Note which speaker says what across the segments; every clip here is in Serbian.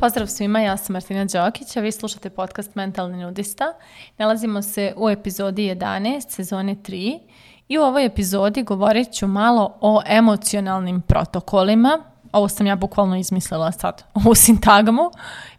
Speaker 1: Pozdrav svima, ja sam Martina Đokić, a vi slušate podcast Mentalni nudista. Nalazimo se u epizodi 11, sezone 3 i u ovoj epizodi govorit ću malo o emocionalnim protokolima. Ovo sam ja bukvalno izmislila sad, ovu sintagmu.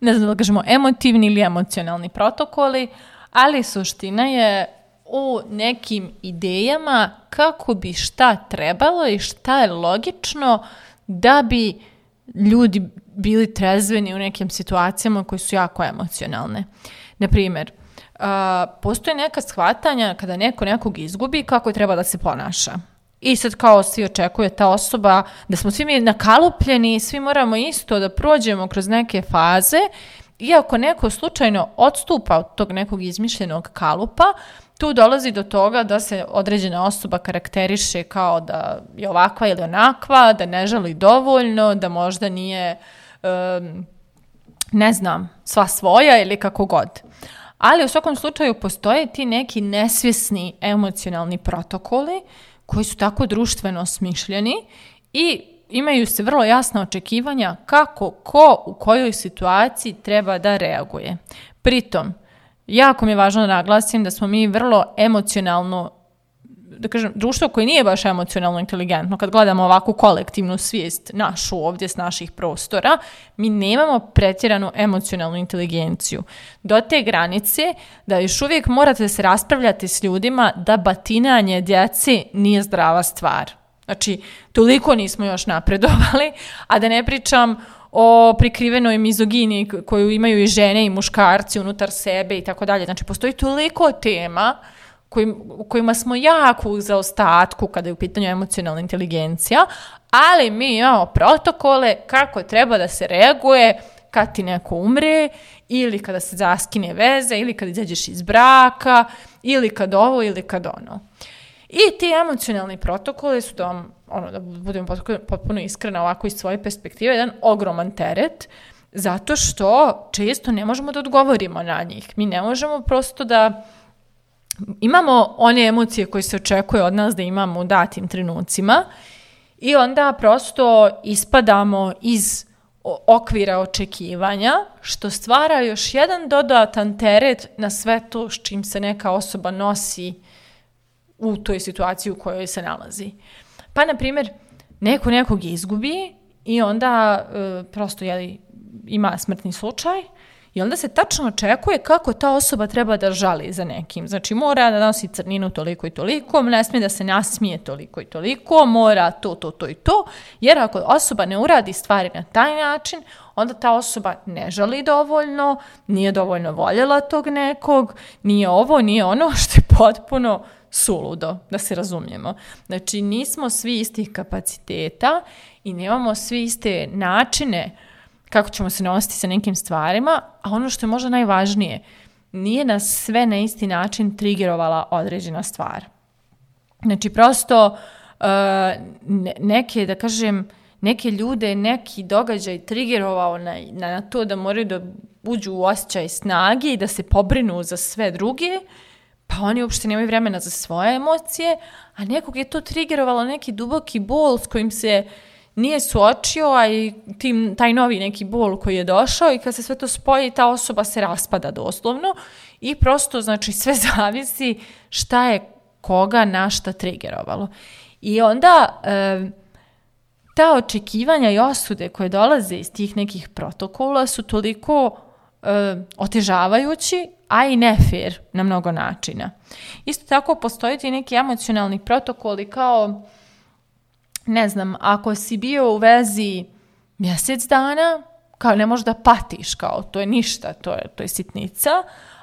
Speaker 1: Ne znam da kažemo emotivni ili emocionalni protokoli, ali suština je u nekim idejama kako bi šta trebalo i šta je logično da bi ljudi bili trezveni u nekim situacijama koje su jako emocionalne. Naprimjer, uh, postoje neka shvatanja kada neko nekog izgubi kako treba da se ponaša. I sad kao svi očekuje ta osoba da smo svi mi nakalupljeni i svi moramo isto da prođemo kroz neke faze iako neko slučajno odstupa od tog nekog izmišljenog kalupa, tu dolazi do toga da se određena osoba karakteriše kao da je ovakva ili onakva, da ne želi dovoljno, da možda nije, um, ne znam, sva svoja ili kako god. Ali u svakom slučaju postoje ti neki nesvjesni emocionalni protokoli koji su tako društveno smišljeni i imaju se vrlo jasna očekivanja kako, ko, u kojoj situaciji treba da reaguje. Pritom, jako mi je važno da naglasim da smo mi vrlo emocionalno da kažem, društvo koje nije baš emocionalno inteligentno, kad gledamo ovakvu kolektivnu svijest našu ovdje s naših prostora, mi nemamo pretjeranu emocionalnu inteligenciju. Do te granice da još uvijek morate se raspravljati s ljudima da batinanje djeci nije zdrava stvar. Znači, toliko nismo još napredovali, a da ne pričam o prikrivenoj mizogini koju imaju i žene i muškarci unutar sebe i tako dalje. Znači, postoji toliko tema kojim, u kojima smo jako u zaostatku kada je u pitanju emocionalna inteligencija, ali mi imamo protokole kako treba da se reaguje kad ti neko umre ili kada se zaskine veze ili kad izađeš iz braka ili kad ovo ili kad ono. I ti emocionalni protokoli su da vam, ono, da budemo potpuno iskrena ovako iz svoje perspektive, jedan ogroman teret, zato što često ne možemo da odgovorimo na njih. Mi ne možemo prosto da imamo one emocije koje se očekuje od nas da imamo u datim trenucima i onda prosto ispadamo iz okvira očekivanja, što stvara još jedan dodatan teret na sve to s čim se neka osoba nosi u toj situaciji u kojoj se nalazi. Pa, na primjer, neko nekog izgubi i onda e, prosto jeli, ima smrtni slučaj i onda se tačno očekuje kako ta osoba treba da žali za nekim. Znači, mora da nosi crninu toliko i toliko, ne smije da se nasmije toliko i toliko, mora to, to, to i to, jer ako osoba ne uradi stvari na taj način, onda ta osoba ne žali dovoljno, nije dovoljno voljela tog nekog, nije ovo, nije ono što je potpuno suludo, da se razumijemo. Znači, nismo svi istih kapaciteta i nemamo svi iste načine kako ćemo se nositi sa nekim stvarima, a ono što je možda najvažnije, nije nas sve na isti način trigerovala određena stvar. Znači, prosto uh, neke, da kažem, neke ljude, neki događaj trigerovao na, na to da moraju da uđu u osjećaj snage i da se pobrinu za sve druge, pa oni uopšte nemaju vremena za svoje emocije, a nekog je to trigerovalo neki duboki bol s kojim se nije suočio, a i tim, taj novi neki bol koji je došao i kad se sve to spoji, ta osoba se raspada doslovno i prosto, znači, sve zavisi šta je koga na šta trigerovalo. I onda e, ta očekivanja i osude koje dolaze iz tih nekih protokola su toliko e, otežavajući, a i nefer na mnogo načina. Isto tako postoji ti neki emocionalni protokoli kao, ne znam, ako si bio u vezi mjesec dana, kao ne možeš da patiš, kao to je ništa, to je, to je sitnica,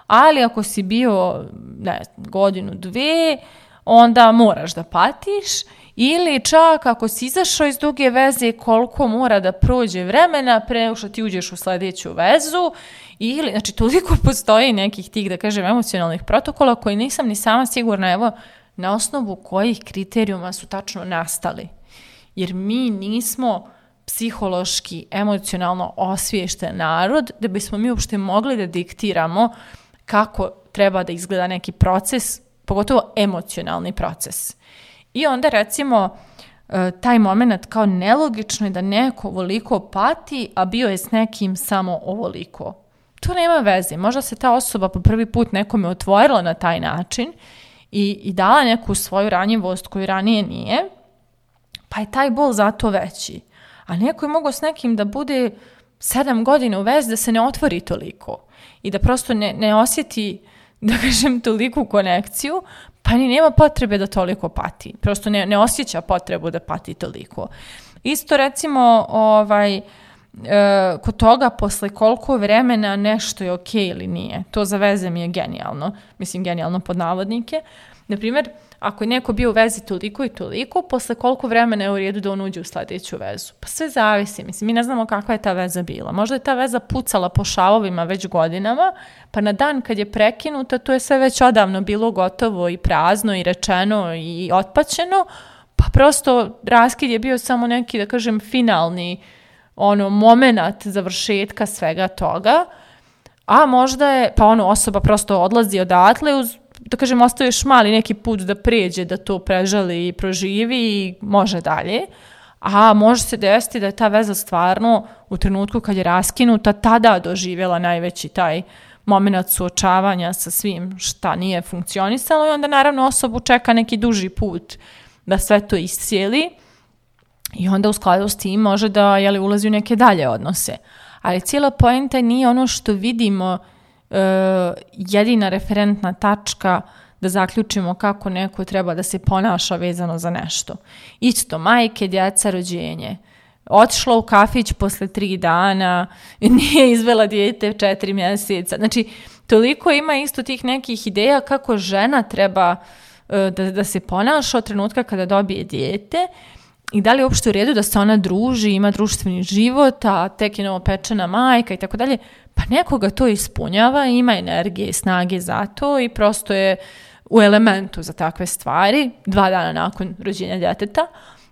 Speaker 1: ali ako si bio ne, godinu, dve, onda moraš da patiš ili čak ako si izašao iz duge veze koliko mora da prođe vremena pre nego što ti uđeš u sledeću vezu ili, znači toliko postoji nekih tih, da kažem, emocionalnih protokola koji nisam ni sama sigurna, evo, na osnovu kojih kriterijuma su tačno nastali. Jer mi nismo psihološki, emocionalno osviješten narod da bismo mi uopšte mogli da diktiramo kako treba da izgleda neki proces pogotovo emocionalni proces. I onda recimo e, taj moment kao nelogično je da neko ovoliko pati, a bio je s nekim samo ovoliko. To nema veze. Možda se ta osoba po prvi put nekome otvorila na taj način i, i dala neku svoju ranjivost koju ranije nije, pa je taj bol zato veći. A neko je mogao s nekim da bude sedam godina u vezi da se ne otvori toliko i da prosto ne, ne osjeti, da kažem, toliku konekciju, pa ni nema potrebe da toliko pati. Prosto ne, ne osjeća potrebu da pati toliko. Isto recimo, ovaj, e, kod toga posle koliko vremena nešto je ok ili nije. To za veze mi je genijalno. Mislim, genijalno pod navodnike. Naprimjer, ako je neko bio u vezi toliko i toliko, posle koliko vremena je u redu da on uđe u sledeću vezu? Pa sve zavisi, mislim, mi ne znamo kakva je ta veza bila. Možda je ta veza pucala po šavovima već godinama, pa na dan kad je prekinuta, to je sve već odavno bilo gotovo i prazno i rečeno i otpačeno, pa prosto raskid je bio samo neki, da kažem, finalni ono, moment završetka svega toga, a možda je, pa ono, osoba prosto odlazi odatle uz da kažem, ostaviš mali neki put da pređe, da to prežali i proživi i može dalje. A može se desiti da je ta veza stvarno u trenutku kad je raskinuta tada doživjela najveći taj moment suočavanja sa svim šta nije funkcionisalo i onda naravno osobu čeka neki duži put da sve to iscijeli i onda u skladu s tim može da jeli, ulazi u neke dalje odnose. Ali cijela poenta nije ono što vidimo uh, jedina referentna tačka da zaključimo kako neko treba da se ponaša vezano za nešto. Isto, majke, djeca, rođenje. Otišla u kafić posle tri dana, nije izvela dijete četiri mjeseca. Znači, toliko ima isto tih nekih ideja kako žena treba uh, da, da se ponaša od trenutka kada dobije dijete i da li je uopšte u redu da se ona druži, ima društveni život, a tek je novopečena majka i tako dalje. Pa nekoga to ispunjava, ima energije i snage za to i prosto je u elementu za takve stvari, dva dana nakon rođenja djeteta,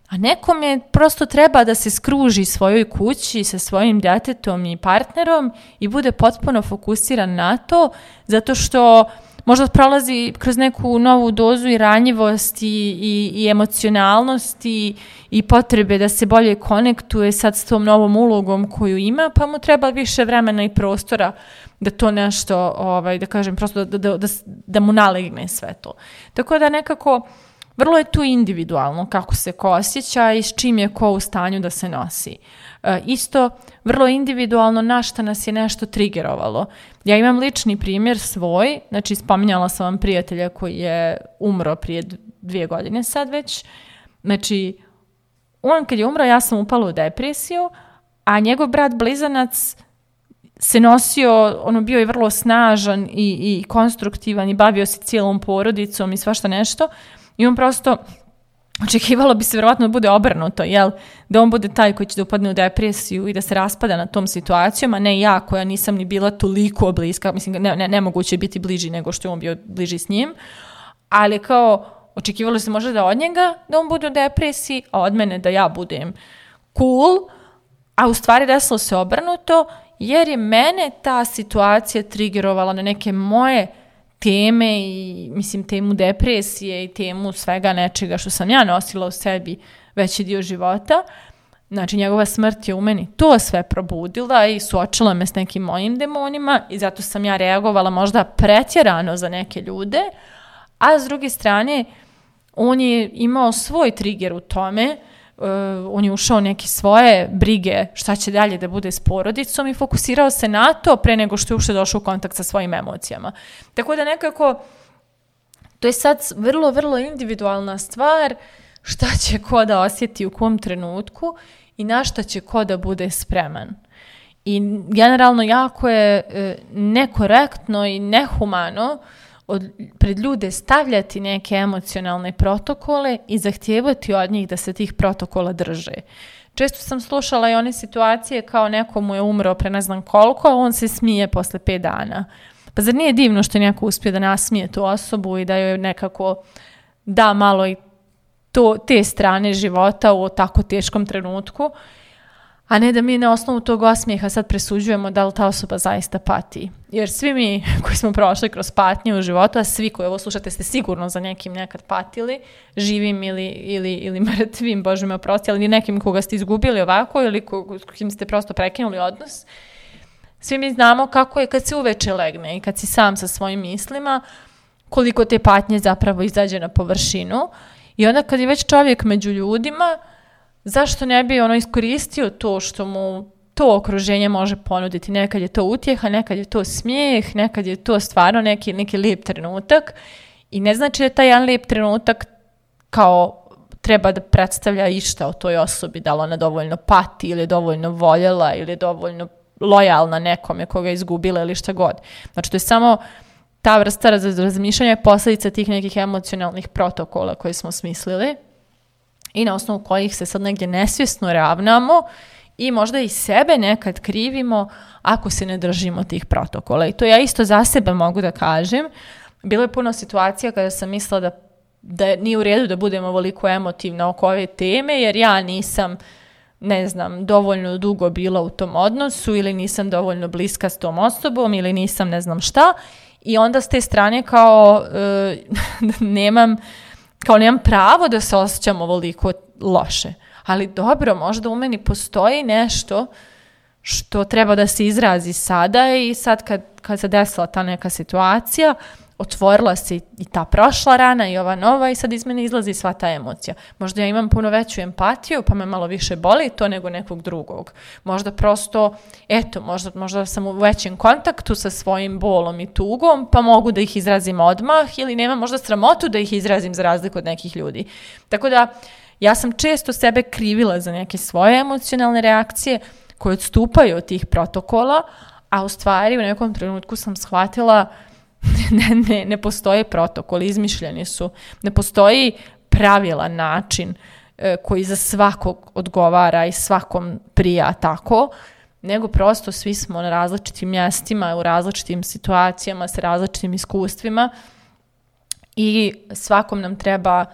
Speaker 1: a nekom je prosto treba da se skruži svojoj kući sa svojim djetetom i partnerom i bude potpuno fokusiran na to, zato što možda prolazi kroz neku novu dozu i ranjivosti i, i emocionalnosti i potrebe da se bolje konektuje sad s tom novom ulogom koju ima, pa mu treba više vremena i prostora da to nešto, ovaj, da kažem, prosto da, da, da, da mu nalegne sve to. Tako da nekako vrlo je tu individualno kako se ko osjeća i s čim je ko u stanju da se nosi. E, isto, vrlo individualno na šta nas je nešto trigerovalo. Ja imam lični primjer svoj, znači spominjala sam vam prijatelja koji je umro prije dvije godine sad već. Znači, on kad je umro, ja sam upala u depresiju, a njegov brat blizanac se nosio, ono bio je vrlo snažan i, i konstruktivan i bavio se cijelom porodicom i svašta nešto. I on prosto očekivalo bi se vjerojatno da bude obrnuto, jel? Da on bude taj koji će da upadne u depresiju i da se raspada na tom situacijom, a ne ja koja nisam ni bila toliko bliska, mislim, ne, ne, nemoguće biti bliži nego što je on bio bliži s njim, ali kao očekivalo se možda da od njega da on bude u depresiji, a od mene da ja budem cool, a u stvari desilo se obrnuto, jer je mene ta situacija trigerovala na neke moje teme i mislim temu depresije i temu svega nečega što sam ja nosila u sebi veći dio života. Znači njegova smrt je u meni to sve probudila i suočila me s nekim mojim demonima i zato sam ja reagovala možda pretjerano za neke ljude, a s druge strane on je imao svoj trigger u tome uh, on je ušao neke svoje brige šta će dalje da bude s porodicom i fokusirao se na to pre nego što je uopšte došao u kontakt sa svojim emocijama. Tako da nekako to je sad vrlo, vrlo individualna stvar šta će ko da osjeti u kom trenutku i na šta će ko da bude spreman. I generalno jako je e, nekorektno i nehumano uh, od, pred ljude stavljati neke emocionalne protokole i zahtijevati od njih da se tih protokola drže. Često sam slušala i one situacije kao neko mu je umro pre ne znam koliko, a on se smije posle 5 dana. Pa zar nije divno što neko uspije da nasmije tu osobu i da joj nekako da malo i to, te strane života u tako teškom trenutku? A ne da mi na osnovu tog osmijeha sad presuđujemo da li ta osoba zaista pati. Jer svi mi koji smo prošli kroz patnje u životu, a svi koji ovo slušate ste sigurno za nekim nekad patili, živim ili, ili, ili mrtvim, Bože me oprosti, ali nekim koga ste izgubili ovako ili ko, kim ste prosto prekinuli odnos, svi mi znamo kako je kad se uveče legne i kad si sam sa svojim mislima, koliko te patnje zapravo izađe na površinu i onda kad je već čovjek među ljudima, zašto ne bi ono iskoristio to što mu to okruženje može ponuditi. Nekad je to utjeha, nekad je to smijeh, nekad je to stvarno neki, neki lijep trenutak i ne znači da taj jedan lijep trenutak kao treba da predstavlja išta o toj osobi, da li ona dovoljno pati ili je dovoljno voljela ili je dovoljno lojalna nekome koga je izgubila ili šta god. Znači to je samo ta vrsta razmišljanja je posljedica tih nekih emocionalnih protokola koje smo smislili i na osnovu kojih se sad negdje nesvjesno ravnamo i možda i sebe nekad krivimo ako se ne držimo tih protokola. I to ja isto za sebe mogu da kažem. Bilo je puno situacija kada sam mislila da, da nije u redu da budem ovoliko emotivna oko ove teme, jer ja nisam ne znam, dovoljno dugo bila u tom odnosu ili nisam dovoljno bliska s tom osobom ili nisam ne znam šta i onda s te strane kao e, nemam kao nemam pravo da se osjećam ovoliko loše. Ali dobro, možda u meni postoji nešto što treba da se izrazi sada i sad kad, kad se desila ta neka situacija, otvorila se i ta prošla rana i ova nova i sad iz mene izlazi sva ta emocija. Možda ja imam puno veću empatiju pa me malo više boli to nego nekog drugog. Možda prosto, eto, možda, možda sam u većem kontaktu sa svojim bolom i tugom pa mogu da ih izrazim odmah ili nemam možda sramotu da ih izrazim za razliku od nekih ljudi. Tako da ja sam često sebe krivila za neke svoje emocionalne reakcije koje odstupaju od tih protokola, a u stvari u nekom trenutku sam shvatila ne, ne, ne postoje protokol, izmišljeni su. Ne postoji pravilan način e, koji za svakog odgovara i svakom prija tako, nego prosto svi smo na različitim mjestima, u različitim situacijama, sa različitim iskustvima i svakom nam treba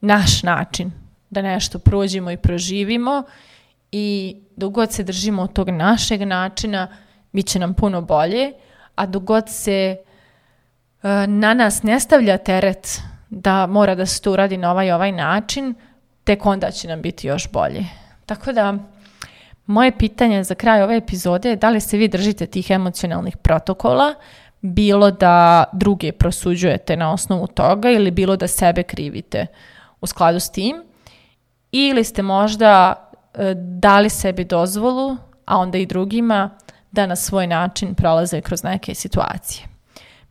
Speaker 1: naš način da nešto prođemo i proživimo i dok god se držimo od tog našeg načina, bit će nam puno bolje, a dok god se E, na nas ne stavlja teret da mora da se to uradi na ovaj ovaj način, tek onda će nam biti još bolje. Tako da, moje pitanje za kraj ove epizode je da li se vi držite tih emocionalnih protokola, bilo da druge prosuđujete na osnovu toga ili bilo da sebe krivite u skladu s tim, ili ste možda e, dali sebi dozvolu, a onda i drugima, da na svoj način prolaze kroz neke situacije.